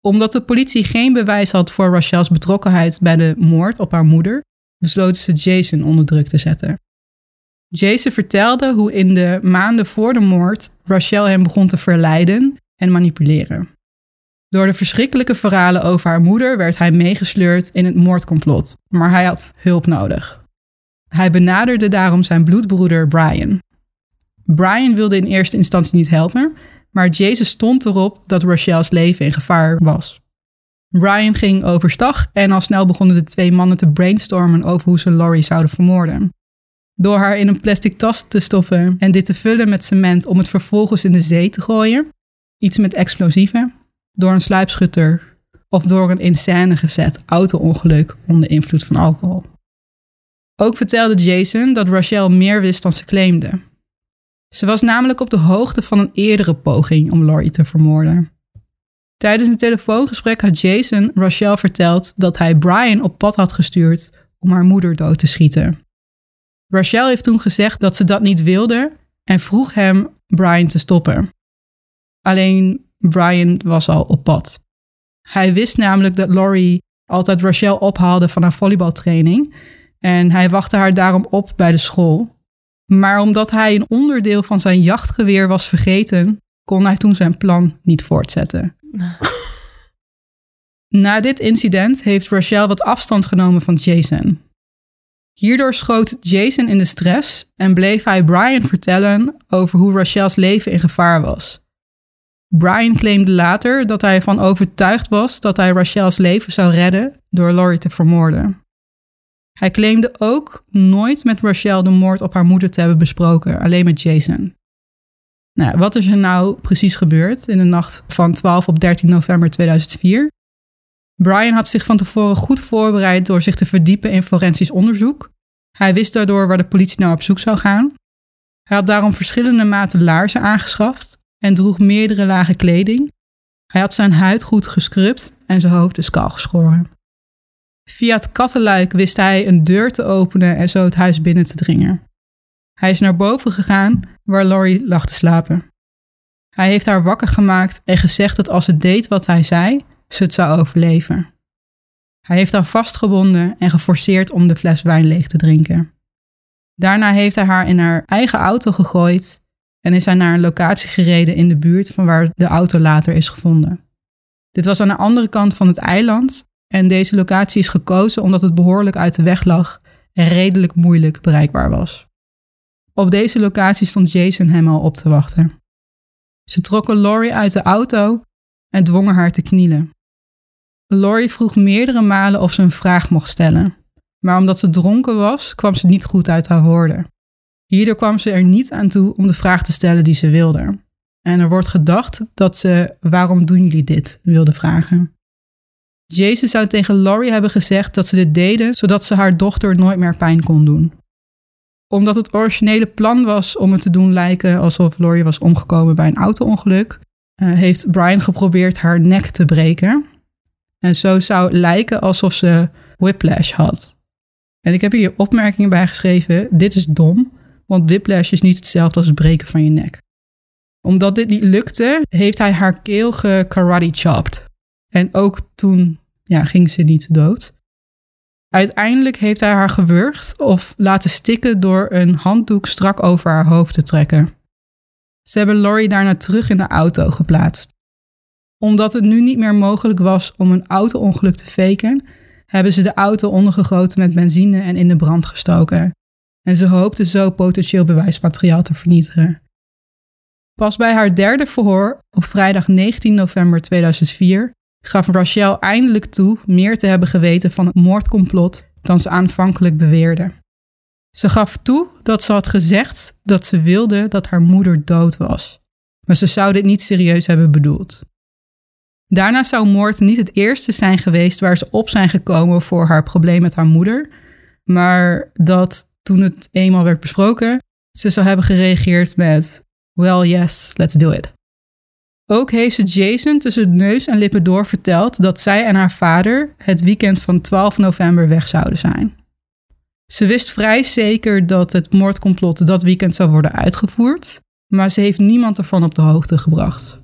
Omdat de politie geen bewijs had voor Rachel's betrokkenheid bij de moord op haar moeder, besloten ze Jason onder druk te zetten. Jason vertelde hoe in de maanden voor de moord Rachel hem begon te verleiden en manipuleren. Door de verschrikkelijke verhalen over haar moeder werd hij meegesleurd in het moordcomplot, maar hij had hulp nodig. Hij benaderde daarom zijn bloedbroeder Brian. Brian wilde in eerste instantie niet helpen, maar Jason stond erop dat Rachel's leven in gevaar was. Brian ging overstag en al snel begonnen de twee mannen te brainstormen over hoe ze Laurie zouden vermoorden. Door haar in een plastic tas te stoppen en dit te vullen met cement om het vervolgens in de zee te gooien, iets met explosieven, door een sluipschutter of door een in gezet auto-ongeluk onder invloed van alcohol. Ook vertelde Jason dat Rachel meer wist dan ze claimde. Ze was namelijk op de hoogte van een eerdere poging om Laurie te vermoorden. Tijdens een telefoongesprek had Jason Rachel verteld dat hij Brian op pad had gestuurd om haar moeder dood te schieten. Rachel heeft toen gezegd dat ze dat niet wilde en vroeg hem Brian te stoppen. Alleen Brian was al op pad. Hij wist namelijk dat Laurie altijd Rachel ophaalde van haar volleybaltraining en hij wachtte haar daarom op bij de school. Maar omdat hij een onderdeel van zijn jachtgeweer was vergeten, kon hij toen zijn plan niet voortzetten. Na dit incident heeft Rachel wat afstand genomen van Jason. Hierdoor schoot Jason in de stress en bleef hij Brian vertellen over hoe Rachel's leven in gevaar was. Brian claimde later dat hij ervan overtuigd was dat hij Rachel's leven zou redden door Laurie te vermoorden. Hij claimde ook nooit met Rachel de moord op haar moeder te hebben besproken, alleen met Jason. Nou, wat is er nou precies gebeurd in de nacht van 12 op 13 november 2004? Brian had zich van tevoren goed voorbereid door zich te verdiepen in forensisch onderzoek. Hij wist daardoor waar de politie nou op zoek zou gaan. Hij had daarom verschillende maten laarzen aangeschaft en droeg meerdere lagen kleding. Hij had zijn huid goed gescrubt en zijn hoofd is kaal geschoren. Via het kattenluik wist hij een deur te openen en zo het huis binnen te dringen. Hij is naar boven gegaan waar Laurie lag te slapen. Hij heeft haar wakker gemaakt en gezegd dat als ze deed wat hij zei, ze het zou overleven. Hij heeft haar vastgebonden en geforceerd om de fles wijn leeg te drinken. Daarna heeft hij haar in haar eigen auto gegooid en is hij naar een locatie gereden in de buurt van waar de auto later is gevonden. Dit was aan de andere kant van het eiland en deze locatie is gekozen omdat het behoorlijk uit de weg lag en redelijk moeilijk bereikbaar was. Op deze locatie stond Jason hem al op te wachten. Ze trokken Laurie uit de auto en dwongen haar te knielen. Laurie vroeg meerdere malen of ze een vraag mocht stellen, maar omdat ze dronken was, kwam ze niet goed uit haar woorden. Hierdoor kwam ze er niet aan toe om de vraag te stellen die ze wilde. En er wordt gedacht dat ze waarom doen jullie dit wilde vragen. Jason zou tegen Laurie hebben gezegd dat ze dit deden zodat ze haar dochter nooit meer pijn kon doen. Omdat het originele plan was om het te doen lijken alsof Laurie was omgekomen bij een auto-ongeluk, uh, heeft Brian geprobeerd haar nek te breken. En zo zou lijken alsof ze whiplash had. En ik heb hier opmerkingen bij geschreven. Dit is dom, want whiplash is niet hetzelfde als het breken van je nek. Omdat dit niet lukte, heeft hij haar keel gekarate chopped. En ook toen ja, ging ze niet dood. Uiteindelijk heeft hij haar gewurgd of laten stikken door een handdoek strak over haar hoofd te trekken. Ze hebben Laurie daarna terug in de auto geplaatst. Omdat het nu niet meer mogelijk was om een auto-ongeluk te faken, hebben ze de auto ondergegoten met benzine en in de brand gestoken. En ze hoopten zo potentieel bewijsmateriaal te vernietigen. Pas bij haar derde verhoor op vrijdag 19 november 2004 gaf Rachel eindelijk toe meer te hebben geweten van het moordcomplot dan ze aanvankelijk beweerde. Ze gaf toe dat ze had gezegd dat ze wilde dat haar moeder dood was, maar ze zou dit niet serieus hebben bedoeld. Daarna zou moord niet het eerste zijn geweest waar ze op zijn gekomen voor haar probleem met haar moeder, maar dat toen het eenmaal werd besproken, ze zou hebben gereageerd met: Well, yes, let's do it. Ook heeft ze Jason tussen neus en lippen door verteld dat zij en haar vader het weekend van 12 november weg zouden zijn. Ze wist vrij zeker dat het moordcomplot dat weekend zou worden uitgevoerd, maar ze heeft niemand ervan op de hoogte gebracht.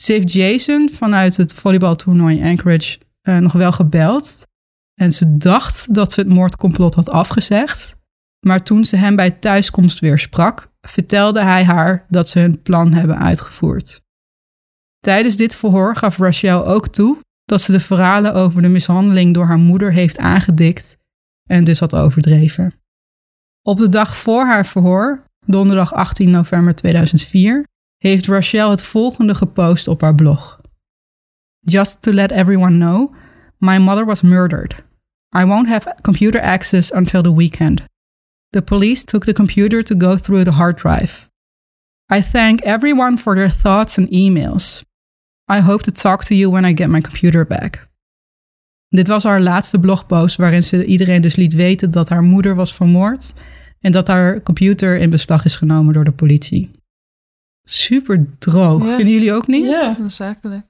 Ze heeft Jason vanuit het volleybaltoernooi Anchorage uh, nog wel gebeld en ze dacht dat ze het moordcomplot had afgezegd, maar toen ze hem bij thuiskomst weer sprak, vertelde hij haar dat ze hun plan hebben uitgevoerd. Tijdens dit verhoor gaf Rachel ook toe dat ze de verhalen over de mishandeling door haar moeder heeft aangedikt en dus had overdreven. Op de dag voor haar verhoor, donderdag 18 november 2004, heeft Rachel het volgende gepost op haar blog. Just to let everyone know, my mother was murdered. I won't have computer access until the weekend. The police took the computer to go through the hard drive. I thank everyone for their thoughts and emails. I hope to talk to you when I get my computer back. Dit was haar laatste blogpost waarin ze iedereen dus liet weten dat haar moeder was vermoord en dat haar computer in beslag is genomen door de politie. Super droog, Ja. vinden jullie ook niet? Ja, zakelijk.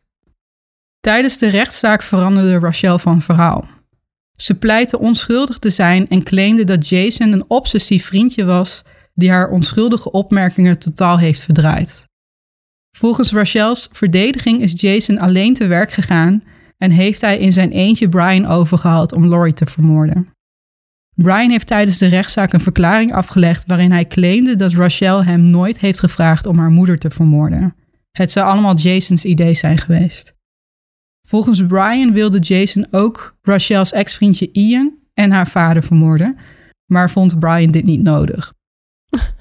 Tijdens de rechtszaak veranderde Rachel van verhaal. Ze pleitte onschuldig te zijn en claimde dat Jason een obsessief vriendje was die haar onschuldige opmerkingen totaal heeft verdraaid. Volgens Rachel's verdediging is Jason alleen te werk gegaan en heeft hij in zijn eentje Brian overgehaald om Laurie te vermoorden. Brian heeft tijdens de rechtszaak een verklaring afgelegd waarin hij claimde dat Rachel hem nooit heeft gevraagd om haar moeder te vermoorden. Het zou allemaal Jasons idee zijn geweest. Volgens Brian wilde Jason ook Rachel's ex-vriendje Ian en haar vader vermoorden, maar vond Brian dit niet nodig.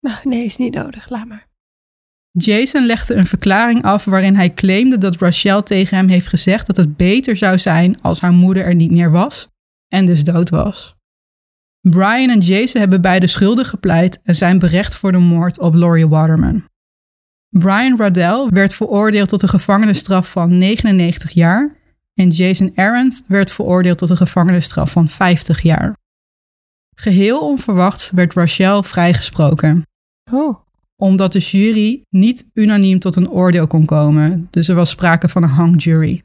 Nou, nee, is niet nodig. Laat maar. Jason legde een verklaring af waarin hij claimde dat Rachel tegen hem heeft gezegd dat het beter zou zijn als haar moeder er niet meer was en dus dood was. Brian en Jason hebben beide schuldig gepleit en zijn berecht voor de moord op Laurie Waterman. Brian Radell werd veroordeeld tot een gevangenisstraf van 99 jaar en Jason Arendt werd veroordeeld tot een gevangenisstraf van 50 jaar. Geheel onverwachts werd Rachel vrijgesproken Oh. Omdat de jury niet unaniem tot een oordeel kon komen, dus er was sprake van een hung jury.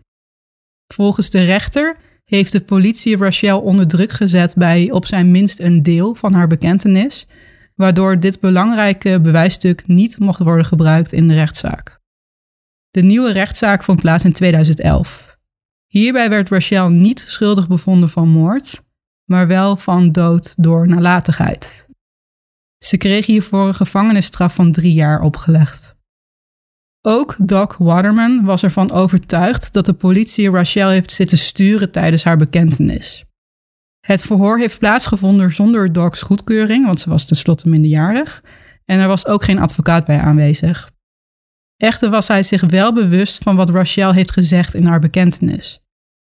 Volgens de rechter heeft de politie Rachel onder druk gezet bij op zijn minst een deel van haar bekentenis, waardoor dit belangrijke bewijsstuk niet mocht worden gebruikt in de rechtszaak. De nieuwe rechtszaak vond plaats in 2011. Hierbij werd Rachel niet schuldig bevonden van moord, maar wel van dood door nalatigheid. Ze kreeg hiervoor een gevangenisstraf van drie jaar opgelegd. Ook Doc Waterman was ervan overtuigd dat de politie Rachel heeft zitten sturen tijdens haar bekentenis. Het verhoor heeft plaatsgevonden zonder Doc's goedkeuring, want ze was tenslotte minderjarig, en er was ook geen advocaat bij aanwezig. Echter was hij zich wel bewust van wat Rachel heeft gezegd in haar bekentenis.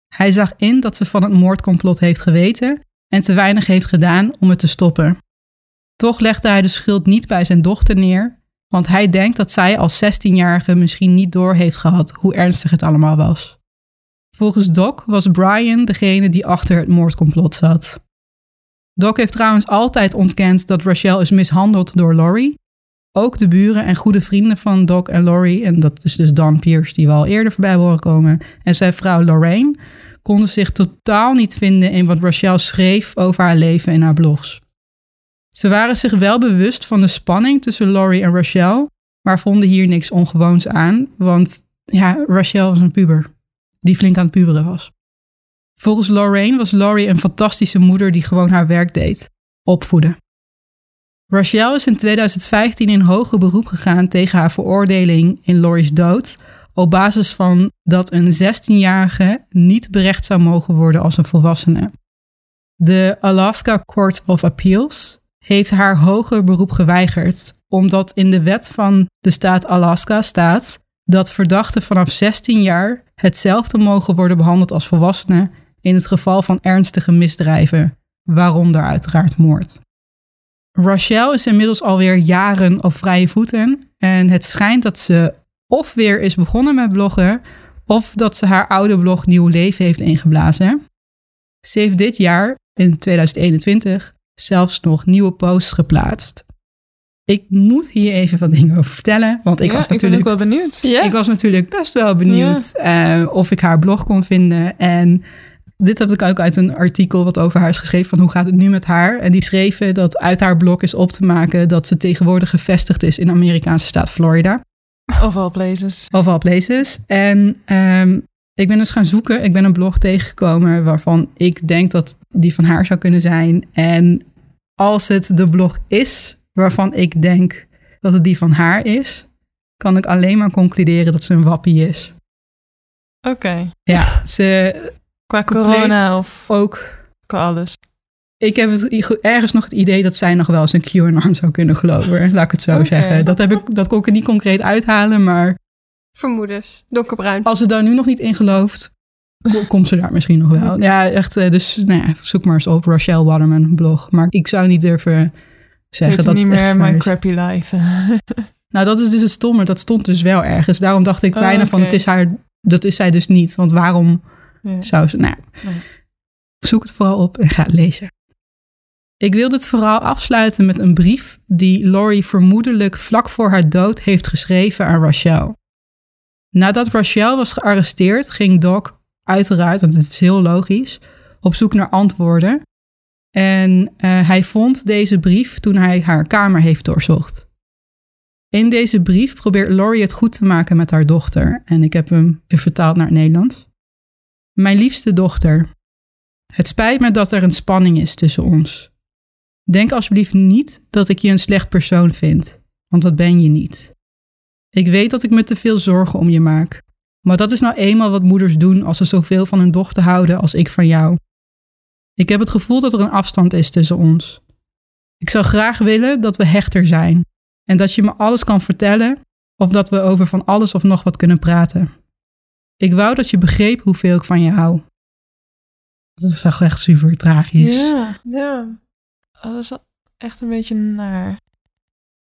Hij zag in dat ze van het moordcomplot heeft geweten en te weinig heeft gedaan om het te stoppen. Toch legde hij de schuld niet bij zijn dochter neer, want hij denkt dat zij als 16-jarige misschien niet door heeft gehad hoe ernstig het allemaal was. Volgens Doc was Brian degene die achter het moordcomplot zat. Doc heeft trouwens altijd ontkend dat Rachel is mishandeld door Laurie. Ook de buren en goede vrienden van Doc en Laurie, en dat is dus Don Pierce die we al eerder voorbij horen komen, en zijn vrouw Lorraine, konden zich totaal niet vinden in wat Rachel schreef over haar leven in haar blogs. Ze waren zich wel bewust van de spanning tussen Laurie en Rachel, maar vonden hier niks ongewoons aan, want ja, Rachel was een puber die flink aan het puberen was. Volgens Lorraine was Laurie een fantastische moeder die gewoon haar werk deed: opvoeden. Rachel is in 2015 in hoger beroep gegaan tegen haar veroordeling in Laurie's dood, op basis van dat een 16-jarige niet berecht zou mogen worden als een volwassene. De Alaska Court of Appeals heeft haar hoger beroep geweigerd, omdat in de wet van de staat Alaska staat dat verdachten vanaf 16 jaar hetzelfde mogen worden behandeld als volwassenen in het geval van ernstige misdrijven, waaronder uiteraard moord. Rachel is inmiddels alweer jaren op vrije voeten en het schijnt dat ze of weer is begonnen met bloggen, of dat ze haar oude blog nieuw leven heeft ingeblazen. Ze heeft dit jaar, in 2021, zelfs nog nieuwe posts geplaatst. Ik moet hier even wat dingen over vertellen, want ik Ja, was ben natuurlijk ook wel benieuwd. Ja? ik was natuurlijk best wel benieuwd eh, of ik haar blog kon vinden. En dit heb ik ook uit een artikel wat over haar is geschreven van hoe gaat het nu met haar. En die schreven dat uit haar blog is op te maken dat ze tegenwoordig gevestigd is in de Amerikaanse staat Florida. Of all places. Of all places. En ehm, ik ben dus gaan zoeken. Ik ben een blog tegengekomen waarvan ik denk dat die van haar zou kunnen zijn. En als het de blog is waarvan ik denk dat het die van haar is, kan ik alleen maar concluderen dat ze een wappie is. Oké. Ja, ze Qua corona of ook. qua alles. Ik heb het, ergens nog het idee dat zij nog wel eens een QAnon zou kunnen geloven. Laat ik het zo zeggen. Dat, heb ik, dat kon ik er niet concreet uithalen, maar Vermoedens. Donkerbruin. als ze daar nu nog niet in gelooft, ko- komt ze daar misschien nog wel. Ja, echt. eh, Dus nou ja, zoek maar eens op Rachel Waterman blog. Maar ik zou niet durven zeggen dat niet het echt meer waar my is. crappy life. Nou, dat is dus het stomme. Dat stond dus wel ergens. Daarom dacht ik Oh, bijna van, het is haar, dat is zij dus niet. Want waarom Ja. zou ze... Nou, Nee. zoek het vooral op en ga het lezen. Ik wil dit verhaal afsluiten met een brief die Laurie vermoedelijk vlak voor haar dood heeft geschreven aan Rachel. Nadat Rachel was gearresteerd, ging Doc uiteraard, want het is heel logisch, op zoek naar antwoorden. En eh, hij vond deze brief toen hij haar kamer heeft doorzocht. In deze brief probeert Laurie het goed te maken met haar dochter. En ik heb hem weer vertaald naar het Nederlands. Mijn liefste dochter, het spijt me dat er een spanning is tussen ons. Denk alsjeblieft niet dat ik je een slecht persoon vind, want dat ben je niet. Ik weet dat ik me te veel zorgen om je maak, maar dat is nou eenmaal wat moeders doen als ze zoveel van hun dochter houden als ik van jou. Ik heb het gevoel dat er een afstand is tussen ons. Ik zou graag willen dat we hechter zijn en dat je me alles kan vertellen of dat we over van alles of nog wat kunnen praten. Ik wou dat je begreep hoeveel ik van je hou. Dat is toch echt super tragisch. Ja. Ja. Dat is echt een beetje naar.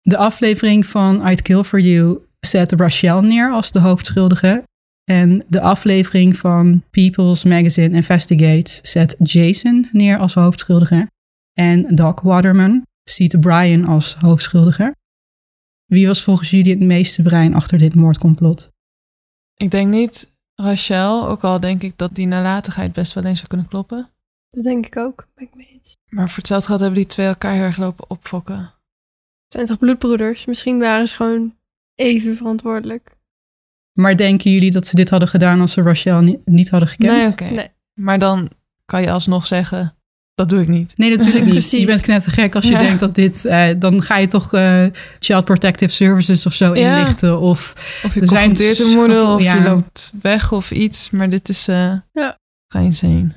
De aflevering van I'd Kill For You zet Rachel neer als de hoofdschuldige. En de aflevering van People's Magazine Investigates zet Jason neer als hoofdschuldige. En Doc Waterman ziet Brian als hoofdschuldige. Wie was volgens jullie het meeste brein achter dit moordcomplot? Ik denk niet Rachel, ook al denk ik dat die nalatigheid best wel eens zou kunnen kloppen. Dat denk ik ook. Ben ik mee eens. Maar voor hetzelfde geld hebben die twee elkaar heel erg lopen opfokken. Het zijn toch bloedbroeders? Misschien waren ze gewoon even verantwoordelijk. Maar denken jullie dat ze dit hadden gedaan als ze Rachel ni- niet hadden gekend? Nee, oké. Nee. Maar dan kan je alsnog zeggen, dat doe ik niet. Nee, natuurlijk niet. Precies. Je bent knettergek als je Ja. denkt dat dit... eh, dan ga je toch eh, Child Protective Services of zo Ja. inlichten. Of Of je Er zijn confronteert een moeder, of ja. je loopt weg of iets. Maar dit is eh Ja. ga insane.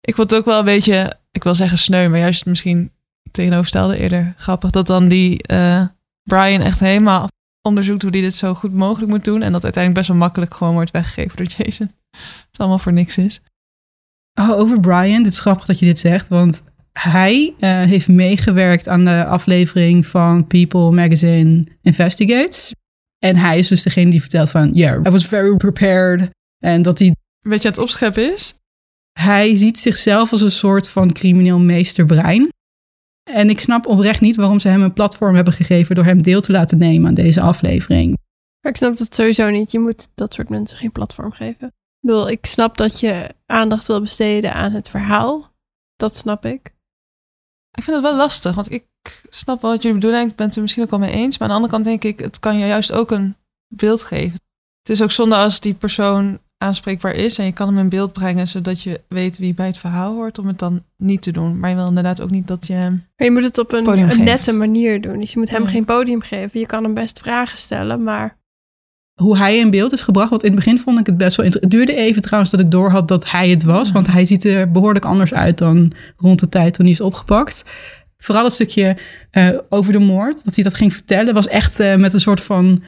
Ik vond het ook wel een beetje, ik wil zeggen sneu, maar juist misschien tegenoverstelde eerder grappig. Dat dan die eh, Brian echt helemaal onderzoekt hoe hij dit zo goed mogelijk moet doen. En dat uiteindelijk best wel makkelijk gewoon wordt weggegeven door Jason. Het allemaal voor niks is. Oh, over Brian, dit is grappig dat je dit zegt, want hij eh, heeft meegewerkt aan de aflevering van People Magazine Investigates. En hij is dus degene die vertelt van, yeah, I was very prepared. En dat hij, Een beetje aan het opscheppen is. hij ziet zichzelf als een soort van crimineel meesterbrein. En ik snap oprecht niet waarom ze hem een platform hebben gegeven door hem deel te laten nemen aan deze aflevering. Maar ik snap dat sowieso niet. Je moet dat soort mensen geen platform geven. Ik bedoel, ik snap dat je aandacht wil besteden aan het verhaal. Dat snap ik. Ik vind het wel lastig, want ik snap wel wat jullie bedoelen. en Ik ben het er misschien ook wel mee eens. Maar aan de andere kant denk ik, het kan je juist ook een beeld geven. Het is ook zonde als die persoon aanspreekbaar is en je kan hem in beeld brengen, zodat je weet wie bij het verhaal hoort, om het dan niet te doen. Maar je wil inderdaad ook niet dat je hem... Maar je moet het op een, nette manier doen. Dus je moet hem Ja. geen podium geven. Je kan hem best vragen stellen, maar hoe hij in beeld is gebracht. Want in het begin vond ik het best wel interessant. Het duurde even trouwens dat ik doorhad dat hij het was. Want hij ziet er behoorlijk anders uit dan rond de tijd toen hij is opgepakt. Vooral het stukje eh, over de moord, dat hij dat ging vertellen, was echt eh, met een soort van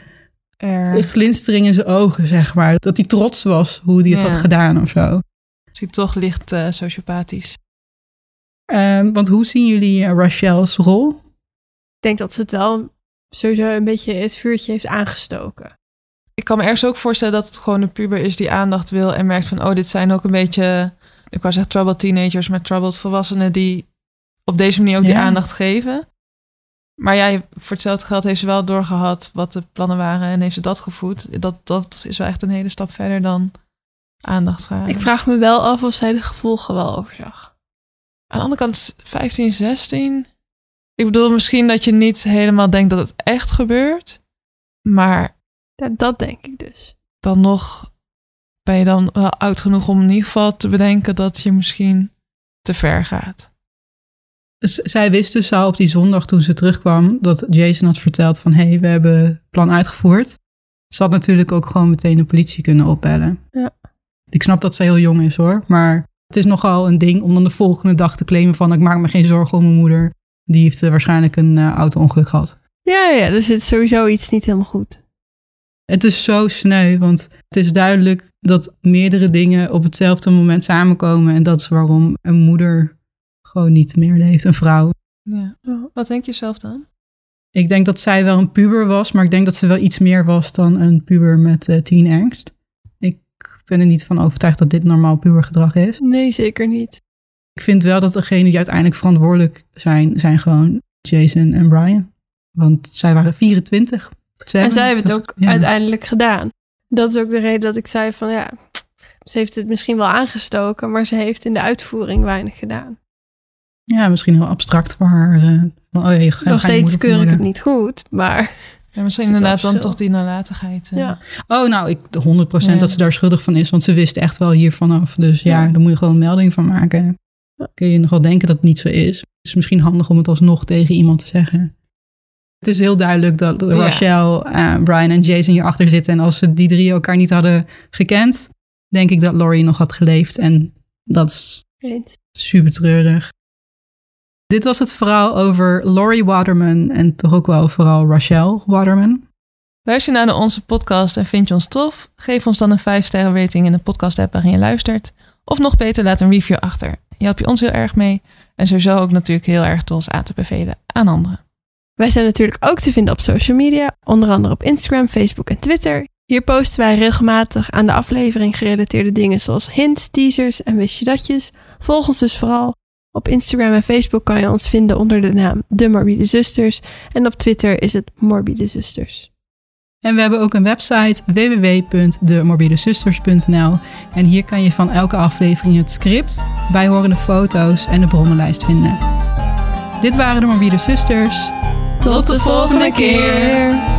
Er glinstering in zijn ogen, zeg maar. Dat hij trots was hoe hij het Ja. had gedaan of zo. ziet toch licht eh, sociopathisch. Ehm, want hoe zien jullie eh, Rachel's rol? Ik denk dat ze het wel sowieso een beetje het vuurtje heeft aangestoken. Ik kan me ergens ook voorstellen dat het gewoon een puber is die aandacht wil en merkt van, oh, dit zijn ook een beetje, ik wou zeggen troubled teenagers, maar troubled volwassenen die op deze manier ook die aandacht geven. Maar ja, voor hetzelfde geld heeft ze wel doorgehad wat de plannen waren en heeft ze dat gevoed. Dat, dat is wel echt een hele stap verder dan aandacht vragen. Ik vraag me wel af of zij de gevolgen wel overzag. Aan de andere kant, 15, 16. Ik bedoel, misschien dat je niet helemaal denkt dat het echt gebeurt. Maar Ja, dat denk ik dus. dan nog ben je dan wel oud genoeg om in ieder geval te bedenken dat je misschien te ver gaat. Dus zij wist dus al op die zondag toen ze terugkwam dat Jason had verteld van hé, hey, we hebben het plan uitgevoerd. Ze had natuurlijk ook gewoon meteen de politie kunnen opbellen. Ja. Ik snap dat ze heel jong is hoor, maar het is nogal een ding om dan de volgende dag te claimen van ik maak me geen zorgen om mijn moeder. Die heeft eh, waarschijnlijk een eh, auto-ongeluk gehad. Ja, ja, er zit sowieso iets niet helemaal goed. Het is zo sneu, want het is duidelijk dat meerdere dingen op hetzelfde moment samenkomen. En dat is waarom een moeder gewoon niet meer leeft, een vrouw. Ja. Wat denk je zelf dan? Ik denk dat zij wel een puber was, maar ik denk dat ze wel iets meer was dan een puber met eh teenangst. Ik ben er niet van overtuigd dat dit normaal pubergedrag is. Nee, zeker niet. Ik vind wel dat degenen die uiteindelijk verantwoordelijk zijn, zijn gewoon Jason en Brian. Want zij waren 24. En zij hebben het ook ja. uiteindelijk gedaan. Dat is ook de reden dat ik zei van ja, ze heeft het misschien wel aangestoken, maar ze heeft in de uitvoering weinig gedaan. Ja, misschien heel abstract voor haar. eh, oh je Nog steeds keur ik het niet goed, maar Ja, misschien inderdaad dan toch die nalatigheid. eh. Ja. Oh, nou, ik 100% Ja. dat ze daar schuldig van is, want ze wist echt wel hiervan af. Dus ja, Ja. daar moet je gewoon een melding van maken. Kun je nog wel denken dat het niet zo is. Het is misschien handig om het alsnog tegen iemand te zeggen. Het is heel duidelijk dat. Rachel, eh, Brian en Jason hierachter zitten. En als ze die drie elkaar niet hadden gekend, denk ik dat Laurie nog had geleefd. En dat is super treurig. Dit was het verhaal over Laurie Waterman en toch ook wel vooral Rachel Waterman. Luister je naar onze podcast en vind je ons tof? Geef ons dan een 5 sterren rating in de podcast app waarin je luistert. Of nog beter, laat een review achter. Je helpt je ons heel erg mee. En sowieso ook natuurlijk heel erg door ons aan te bevelen aan anderen. Wij zijn natuurlijk ook te vinden op social media, onder andere op Instagram, Facebook en Twitter. Hier posten wij regelmatig aan de aflevering gerelateerde dingen zoals hints, teasers en wist je datjes. Volg ons dus vooral. Op Instagram en Facebook kan je ons vinden onder de naam De Morbide Zusters. En op Twitter is het Morbide Zusters. En we hebben ook een website www.demorbidezusters.nl en hier kan je van elke aflevering het script, bijhorende foto's en de bronnenlijst vinden. Dit waren de Morbide Zusters. Tot de volgende keer!